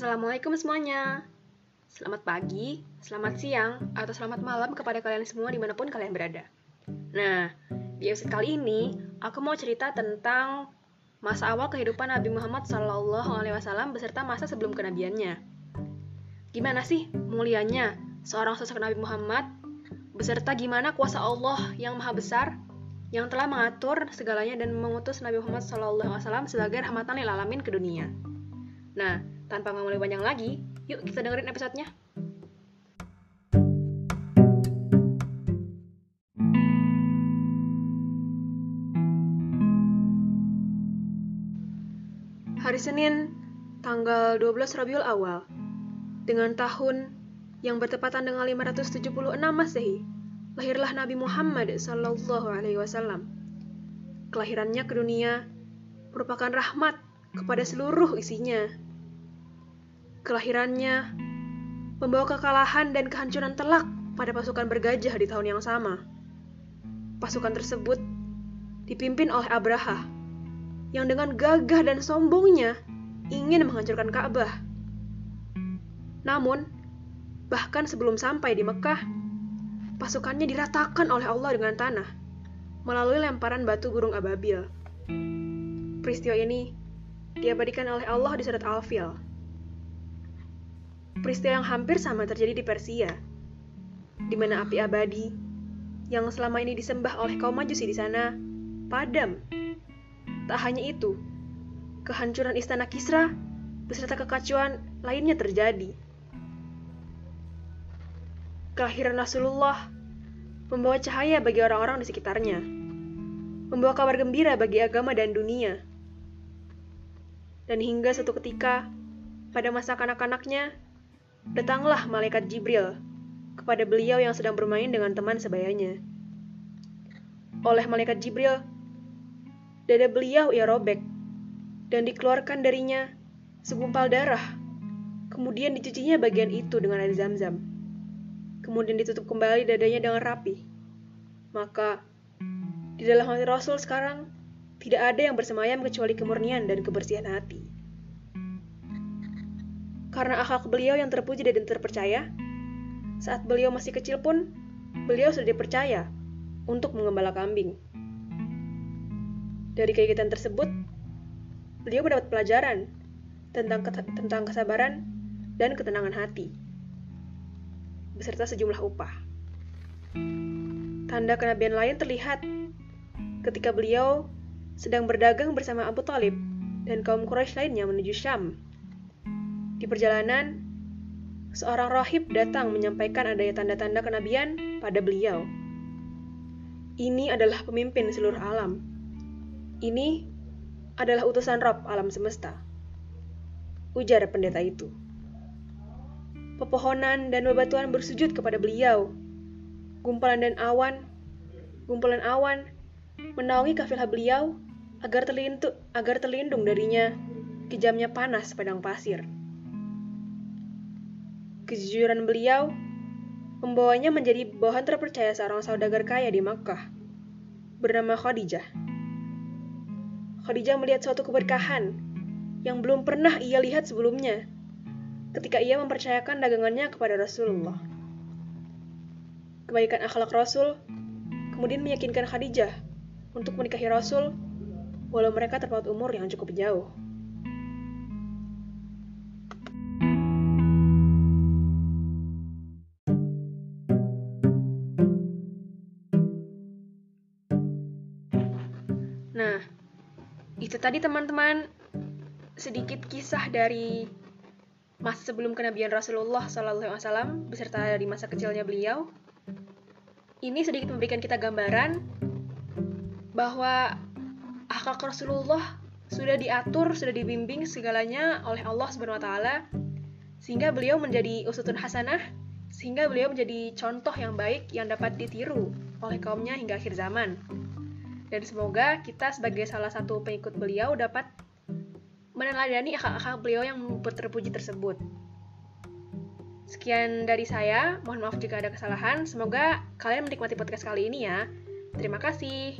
Assalamualaikum semuanya. Selamat pagi, selamat siang, atau selamat malam kepada kalian semua di mana pun kalian berada. Nah, di episode kali ini, aku mau cerita tentang masa awal kehidupan Nabi Muhammad SAW beserta masa sebelum kenabiannya. Gimana sih mulianya seorang sosok Nabi Muhammad beserta gimana kuasa Allah yang maha besar yang telah mengatur segalanya dan mengutus Nabi Muhammad SAW sebagai rahmatan lil alamin ke dunia. Nah, tanpa ngomong lebih panjang lagi, yuk kita dengerin episodenya. Hari Senin, tanggal 12 Rabiul Awal, dengan tahun yang bertepatan dengan 576 Masehi, lahirlah Nabi Muhammad Sallallahu Alaihi Wasallam. Kelahirannya ke dunia merupakan rahmat kepada seluruh isinya. Kelahirannya membawa kekalahan dan kehancuran telak pada pasukan bergajah di tahun yang sama. Pasukan tersebut dipimpin oleh Abraha, yang dengan gagah dan sombongnya ingin menghancurkan Ka'bah. Namun, bahkan sebelum sampai di Mekah, pasukannya diratakan oleh Allah dengan tanah melalui lemparan batu gunung ababil. Peristiwa ini diabadikan oleh Allah di surat Al-Fil. Peristiwa yang hampir sama terjadi di Persia, di mana api abadi yang selama ini disembah oleh kaum Majusi di sana padam. Tak hanya itu, kehancuran istana Kisra beserta kekacauan lainnya terjadi. Kelahiran Rasulullah membawa cahaya bagi orang-orang di sekitarnya, membawa kabar gembira bagi agama dan dunia. Dan hingga suatu ketika, pada masa kanak-kanaknya, datanglah malaikat Jibril kepada beliau yang sedang bermain dengan teman sebayanya. Oleh malaikat Jibril, dada beliau ia robek, dan dikeluarkan darinya segumpal darah. Kemudian dicucinya bagian itu dengan air zam-zam. Kemudian ditutup kembali dadanya dengan rapi. Maka, di dalam hati Rasul sekarang, tidak ada yang bersemayam kecuali kemurnian dan kebersihan hati. Karena akhlak beliau yang terpuji dan terpercaya, saat beliau masih kecil pun, beliau sudah dipercaya untuk mengembala kambing. Dari kegiatan tersebut, beliau mendapat pelajaran tentang tentang kesabaran dan ketenangan hati, beserta sejumlah upah. Tanda kenabian lain terlihat ketika beliau sedang berdagang bersama Abu Talib dan kaum Quraisy lainnya menuju Syam. Di perjalanan, seorang rahib datang menyampaikan adanya tanda-tanda kenabian pada beliau. Ini adalah pemimpin seluruh alam. Ini adalah utusan Rob alam semesta. Ujar pendeta itu. Pepohonan dan bebatuan bersujud kepada beliau. Gumpalan dan awan, gumpalan awan menaungi kafilah beliau agar terlindung, agar terlindung darinya kejamnya panas padang pasir. Kejujuran beliau membawanya menjadi bawahan terpercaya seorang saudagar kaya di Makkah, bernama Khadijah. Khadijah melihat suatu keberkahan yang belum pernah ia lihat sebelumnya ketika ia mempercayakan dagangannya kepada Rasulullah. Kebaikan akhlak Rasul kemudian meyakinkan Khadijah untuk menikahi Rasul walau mereka terpaut umur yang cukup jauh. Nah, itu tadi teman-teman sedikit kisah dari masa sebelum kenabian Rasulullah SAW beserta dari masa kecilnya beliau. Ini sedikit memberikan kita gambaran bahwa akhlak Rasulullah sudah diatur, sudah dibimbing segalanya oleh Allah Subhanahu wa taala sehingga beliau menjadi usutun hasanah, sehingga beliau menjadi contoh yang baik yang dapat ditiru oleh kaumnya hingga akhir zaman. Dan semoga kita sebagai salah satu pengikut beliau dapat meneladani akhlak-akhlak beliau yang terpuji tersebut. Sekian dari saya, mohon maaf jika ada kesalahan. Semoga kalian menikmati podcast kali ini ya. Terima kasih.